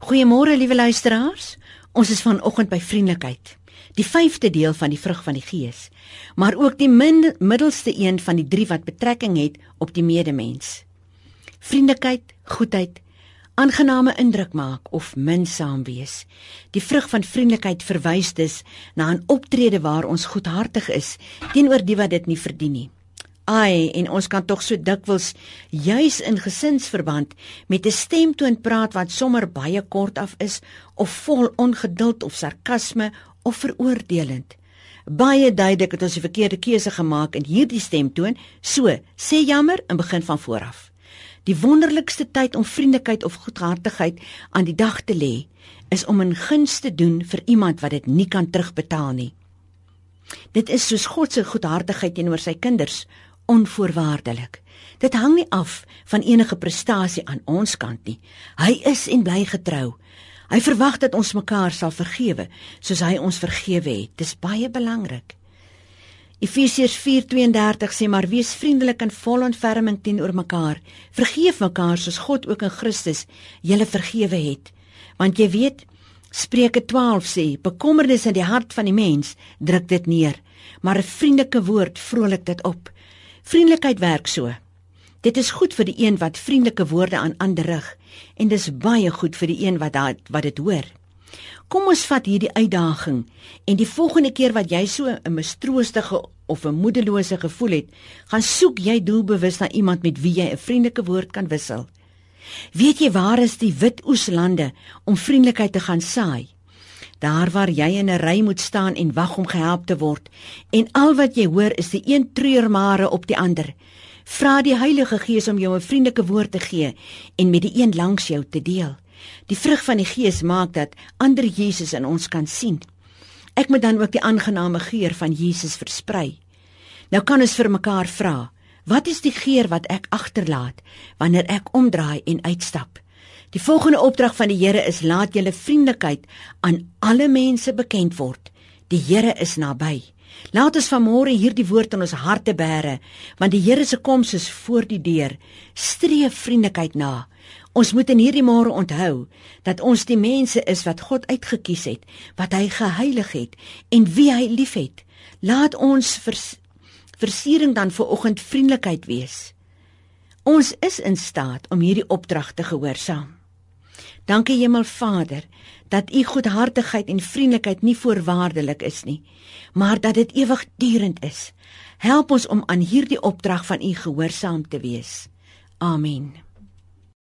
Goeiemôre liewe luisteraars. Ons is vanoggend by vriendelikheid. Die 5de deel van die vrug van die Gees, maar ook die min, middelste een van die drie wat betrekking het op die medemens. Vriendelikheid, goedheid, aangename indruk maak of minsaam wees. Die vrug van vriendelikheid verwys dus na 'n optrede waar ons goedhartig is teenoor die wat dit nie verdien nie. Ai, en ons kan tog so dikwels juis in gesinsverband met 'n stemtoon praat wat sommer baie kort af is of vol ongeduld of sarkasme of veroordelend. Baie duidelik het ons die verkeerde keuse gemaak in hierdie stemtoon. So, sê jammer in begin van vooraf. Die wonderlikste tyd om vriendelikheid of goedhartigheid aan die dag te lê, is om 'n guns te doen vir iemand wat dit nie kan terugbetaal nie. Dit is soos God se goedhartigheid teenoor sy kinders, onvoorwaardelik. Dit hang nie af van enige prestasie aan ons kant nie. Hy is en bly getrou. Hy verwag dat ons mekaar sal vergewe soos hy ons vergewe het. Dis baie belangrik. Efesiërs 4:32 sê maar wees vriendelik en vol ontferming teenoor mekaar. Vergeef mekaar soos God ook in Christus julle vergewe het. Want jy weet Spreuke 12 sê bekommernis in die hart van die mens druk dit neer, maar 'n vriendelike woord vrolik dit op. Vriendelikheid werk so. Dit is goed vir die een wat vriendelike woorde aan ander rig en dis baie goed vir die een wat dat, wat dit hoor. Kom ons vat hierdie uitdaging en die volgende keer wat jy so 'n mistroostige of 'n moedelose gevoel het, gaan soek jy doelbewus na iemand met wie jy 'n vriendelike woord kan wissel. Weet jy waar is die wit oeslande om vriendelikheid te gaan saai? Daar waar jy in 'n ry moet staan en wag om gehelp te word en al wat jy hoor is die een treurmare op die ander. Vra die Heilige Gees om jou 'n vriendelike woord te gee en met die een langs jou te deel. Die vrug van die Gees maak dat ander Jesus in ons kan sien. Ek moet dan ook die aangename geur van Jesus versprei. Nou kan ons vir mekaar vra, wat is die geur wat ek agterlaat wanneer ek omdraai en uitstap? Die volgende opdrag van die Here is laat julle vriendelikheid aan alle mense bekend word. Die Here is naby. Laat ons vanmôre hierdie woord in ons harte bære, want die Here se koms is voor die deur. Streef vriendelikheid na. Ons moet in hierdie môre onthou dat ons die mense is wat God uitget kies het, wat hy geheilig het en wie hy liefhet. Laat ons vers, versiering dan vir oggend vriendelikheid wees. Ons is in staat om hierdie opdrag te gehoorsaam. Dankie Hemelvader dat u goedhartigheid en vriendelikheid nie voorwaardelik is nie, maar dat dit ewigdurend is. Help ons om aan hierdie opdrag van u gehoorsaam te wees. Amen.